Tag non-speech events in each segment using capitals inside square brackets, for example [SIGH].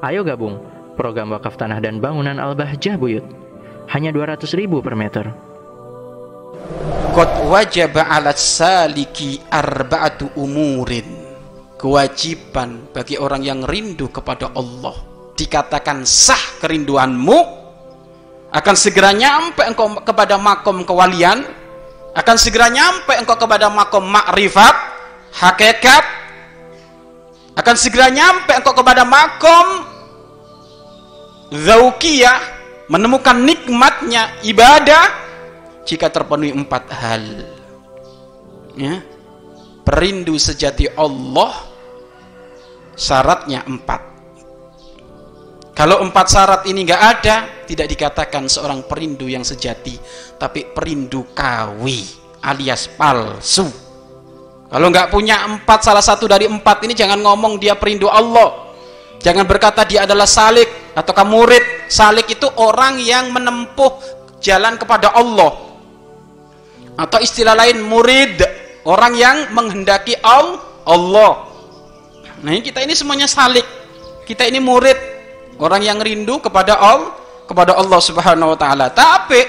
Ayo gabung program wakaf tanah dan bangunan Al-Bahjah Buyut. Hanya 200 ribu per meter. Qad wajaba 'ala saliki arba'atu umurin. Kewajiban bagi orang yang rindu kepada Allah dikatakan sah kerinduanmu akan segera nyampe engkau kepada makom kewalian akan segera nyampe engkau kepada makom makrifat hakikat akan segera nyampe engkau kepada makom zaukiyah menemukan nikmatnya ibadah jika terpenuhi empat hal. Ya. Perindu sejati Allah syaratnya empat. Kalau empat syarat ini nggak ada tidak dikatakan seorang perindu yang sejati tapi perindu kawi alias palsu. Kalau nggak punya empat salah satu dari empat ini jangan ngomong dia perindu Allah. Jangan berkata dia adalah salik atau murid salik itu orang yang menempuh jalan kepada Allah atau istilah lain murid orang yang menghendaki Allah Nah ini kita ini semuanya salik. Kita ini murid orang yang rindu kepada Allah, kepada Allah Subhanahu wa taala. Tapi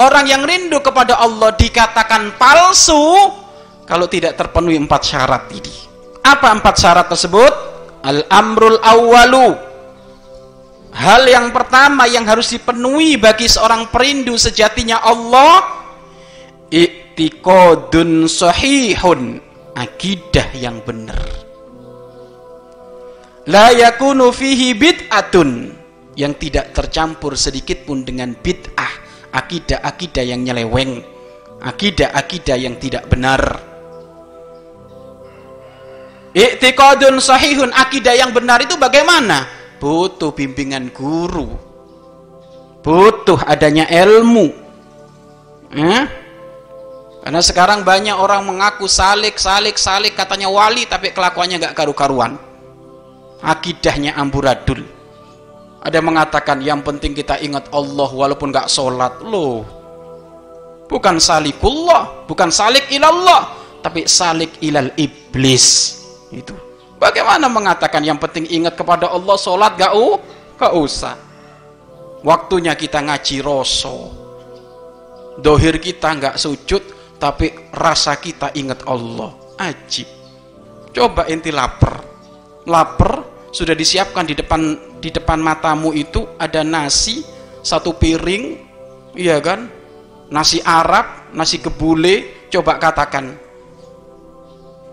orang yang rindu kepada Allah dikatakan palsu kalau tidak terpenuhi empat syarat ini. Apa empat syarat tersebut? Al-amrul awwalu. Hal yang pertama yang harus dipenuhi bagi seorang perindu sejatinya Allah i'tiqadun sahihun, akidah yang benar la yakunu fihi bid'atun yang tidak tercampur sedikit pun dengan bid'ah akidah-akidah yang nyeleweng akidah-akidah yang tidak benar Iktiqadun sahihun akidah yang benar itu bagaimana? Butuh bimbingan guru. Butuh adanya ilmu. Eh? Karena sekarang banyak orang mengaku salik, salik, salik katanya wali tapi kelakuannya gak karu-karuan akidahnya amburadul ada yang mengatakan yang penting kita ingat Allah walaupun gak sholat loh bukan salikullah bukan salik ilallah tapi salik ilal iblis itu bagaimana mengatakan yang penting ingat kepada Allah sholat gak, uh, gak usah. Waktunya kita ngaji rosso dohir kita nggak sujud tapi rasa kita ingat Allah. Ajib. Coba inti lapar. Lapar sudah disiapkan di depan di depan matamu itu ada nasi satu piring iya kan? Nasi Arab nasi kebule coba katakan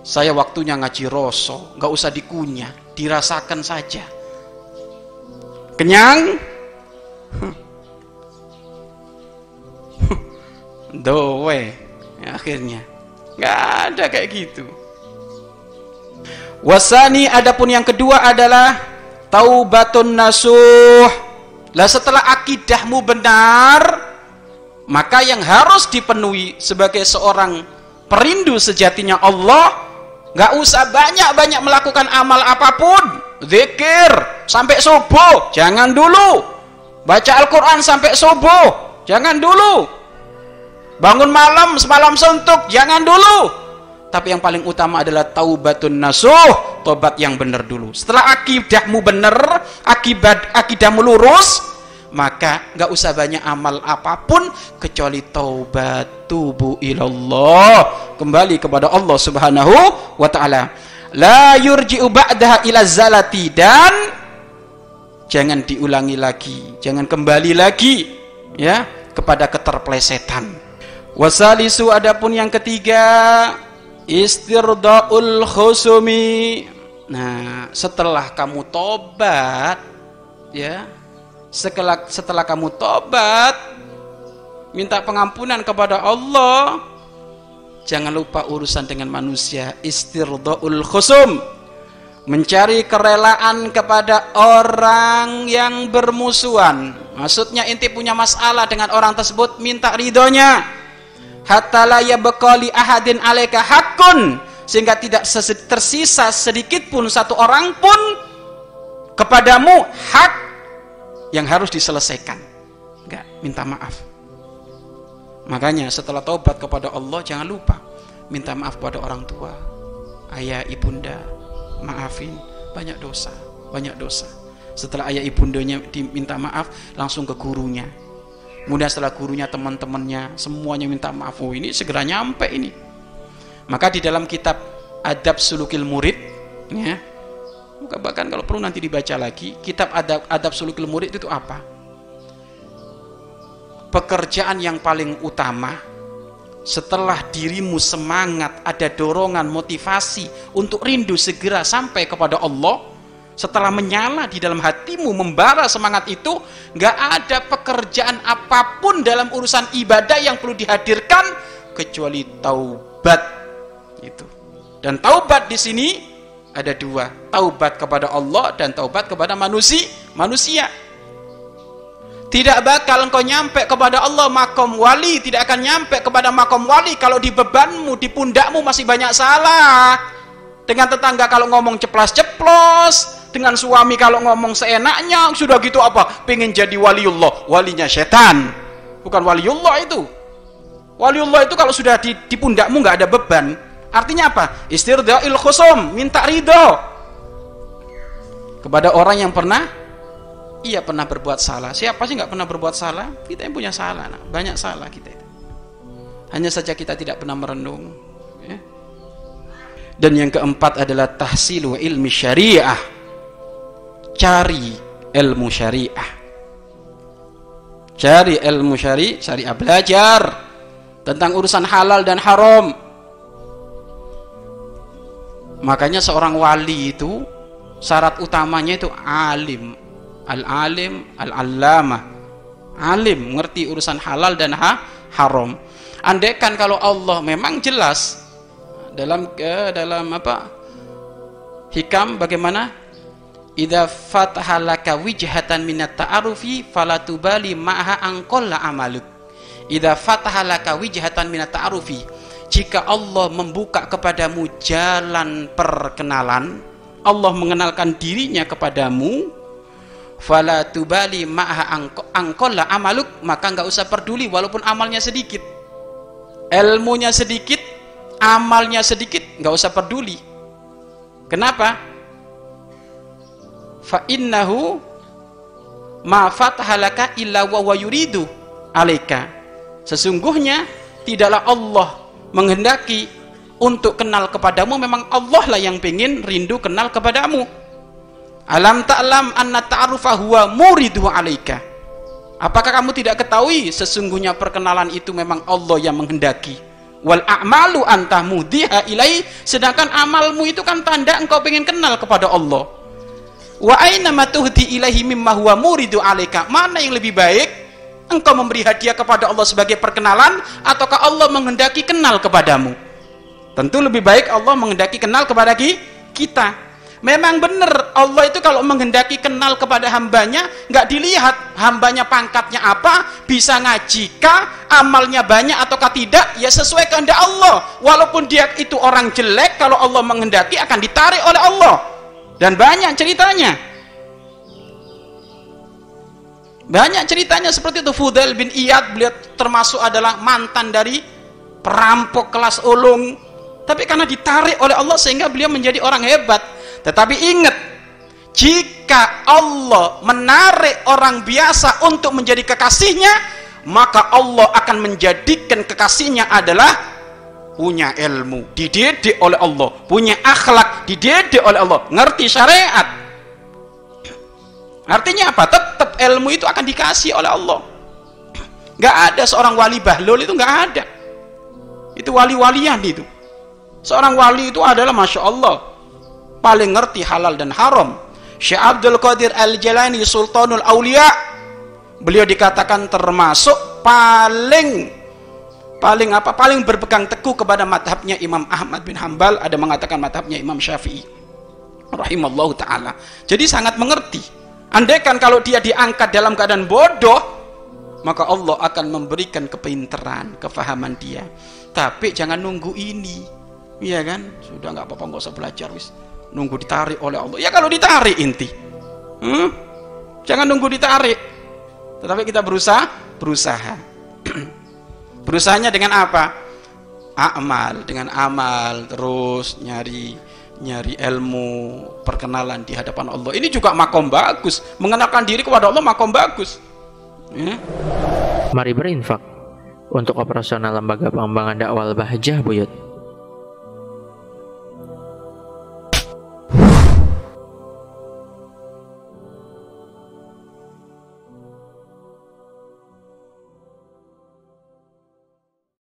saya waktunya ngaji rosso nggak usah dikunyah dirasakan saja. Kenyang? Dowe ya, akhirnya. Nggak ada kayak gitu. Wasani adapun yang kedua adalah taubatun nasuh. Lah setelah akidahmu benar, maka yang harus dipenuhi sebagai seorang perindu sejatinya Allah, nggak usah banyak-banyak melakukan amal apa pun, zikir sampai subuh, jangan dulu. Baca Al-Qur'an sampai subuh, jangan dulu. Bangun malam semalam suntuk, jangan dulu. Tapi yang paling utama adalah taubatun nasuh. Tobat yang benar dulu. Setelah akidahmu benar akibat akidahmu lurus maka nggak usah banyak amal apa pun kecuali taubat tubuh ilallah. Kembali kepada Allah subhanahu wa ta'ala. La yurji'u ba'daha ila zalati. Dan jangan diulangi lagi jangan kembali lagi ya kepada keterplesetan. Wasalisu adapun yang ketiga istirdaul khusumi. Nah setelah kamu tobat ya setelah setelah kamu tobat minta pengampunan kepada Allah jangan lupa urusan dengan manusia. Istirdaul khusum. Mencari kerelaan kepada orang yang bermusuhan. Maksudnya inti punya masalah dengan orang tersebut minta ridhonya. Hatta la yabqali ahadin alaika hakun sehingga tidak tersisa sedikit pun satu orang pun kepadamu hak yang harus diselesaikan. Enggak minta maaf. Makanya setelah taubat kepada Allah jangan lupa minta maaf kepada orang tua. Ayah ibunda maafin. Banyak dosa banyak dosa. Setelah ayah ibundanya diminta maaf langsung ke gurunya. Kemudian setelah gurunya teman-temannya semuanya minta maaf. Oh ini segera nyampe ini. Maka di dalam kitab adab sulukil murid ya bahkan kalau perlu nanti dibaca lagi kitab adab adab sulukil murid itu apa? Pekerjaan yang paling utama setelah dirimu semangat ada dorongan motivasi untuk rindu segera sampai kepada Allah setelah menyala di dalam hatimu membara semangat itu nggak ada pekerjaan apa pun dalam urusan ibadah yang perlu dihadirkan kecuali taubat. Itu. Dan taubat di sini ada dua. Taubat kepada Allah dan taubat kepada manusia manusia. Tidak bakal engkau nyampe kepada Allah makom wali. Tidak akan nyampe kepada makom wali kalau di bebanmu di pundakmu masih banyak salah. Dengan tetangga kalau ngomong ceplos-ceplos dengan suami kalau ngomong seenaknya sudah gitu apa? Pengen jadi waliullah walinya setan. Bukan waliullah itu. Waliullah itu kalau sudah di, di pundakmu nggak ada beban artinya apa? Istirdail khusum minta ridho. Kepada orang yang pernah ia pernah berbuat salah. Siapa sih nggak pernah berbuat salah? Kita yang punya salah nah. banyak salah kita itu. Hanya saja kita tidak pernah merenung ya. dan yang keempat adalah tahsilu ilmi syariah. Cari ilmu syariah. Cari ilmu syari syariah belajar tentang urusan halal dan haram makanya seorang wali itu syarat utamanya itu alim. Al-alim al-allamah. Alim mengerti urusan halal dan ha haram. Andaikan kalau Allah memang jelas dalam ke dalam apa hikam bagaimana? Idza fatahalaka wijhatan minat ta'arufi falatubali ma'ha angkolla amaluk. Idza fatahalaka wijhatan minat ta'arufi jika Allah membuka kepadamu jalan perkenalan Allah mengenalkan dirinya kepadamu fala tubali ma'ha angkolla amaluk maka nggak usah peduli walaupun amalnya sedikit. Ilmunya sedikit amalnya sedikit nggak usah peduli. Kenapa? Fa innahu ma fatahalaka illa wa yuridu alaika. Sesungguhnya tidaklah Allah menghendaki untuk kenal kepadamu memang Allah lah yang pengen rindu kenal kepadamu Alam ta'lam anna ta'arufa huwa muridu alaika. Apakah kamu tidak ketahui sesungguhnya perkenalan itu memang Allah yang menghendaki? Wal a'malu anta mudiha ilai sedangkan amalmu itu kan tanda engkau pengen kenal kepada Allah. Wa aina ma tuhdi ilaihi mimma huwa muridu alaika? Mana yang lebih baik? Engkau memberi hadiah kepada Allah sebagai perkenalan ataukah Allah menghendaki kenal kepadamu? Tentu lebih baik Allah menghendaki kenal kepada kita Memang benar Allah itu kalau menghendaki kenal kepada hambanya nggak dilihat hambanya pangkatnya apa, bisa ngajikah, amalnya banyak ataukah tidak, ya sesuai kehendak Allah. Walaupun dia itu orang jelek, kalau Allah menghendaki akan ditarik oleh Allah. Dan banyak ceritanya. Banyak ceritanya seperti itu. Fudail bin Iyad beliau termasuk adalah mantan dari perampok kelas ulung. Tapi karena ditarik oleh Allah sehingga beliau menjadi orang hebat tetapi ingat, jika Allah menarik orang biasa untuk menjadi kekasihnya, maka Allah akan menjadikan kekasihnya adalah punya ilmu, dididik oleh Allah, punya akhlak, dididik oleh Allah, ngerti syariat. Artinya apa? Tetap ilmu itu akan dikasih oleh Allah. Gak ada seorang wali bahlul itu gak ada. Itu wali-walian itu. Seorang wali itu adalah Masya Allah paling ngerti halal dan haram Syekh Abdul Qadir Al-Jalani Sultanul Aulia beliau dikatakan termasuk paling paling apa paling berpegang teguh kepada madhabnya Imam Ahmad bin Hambal ada mengatakan madhabnya Imam Syafi'i rahimallahu taala jadi sangat mengerti andaikan kalau dia diangkat dalam keadaan bodoh maka Allah akan memberikan kepinteran kefahaman dia. Tapi jangan nunggu ini. Iya kan? Sudah nggak apa-apa nggak usah belajar wis. Nunggu ditarik oleh Allah. Ya kalau ditarik inti. Hmm? jangan nunggu ditarik. Tetapi kita berusaha berusaha. [CLEARS THROAT] Berusahanya dengan apa? Amal dengan amal terus nyari nyari ilmu perkenalan di hadapan Allah. Ini juga makom bagus. Mengenalkan diri kepada Allah makom bagus. Ya. mari berinfak untuk operasional lembaga pengembangan dakwah Bahjah Buyut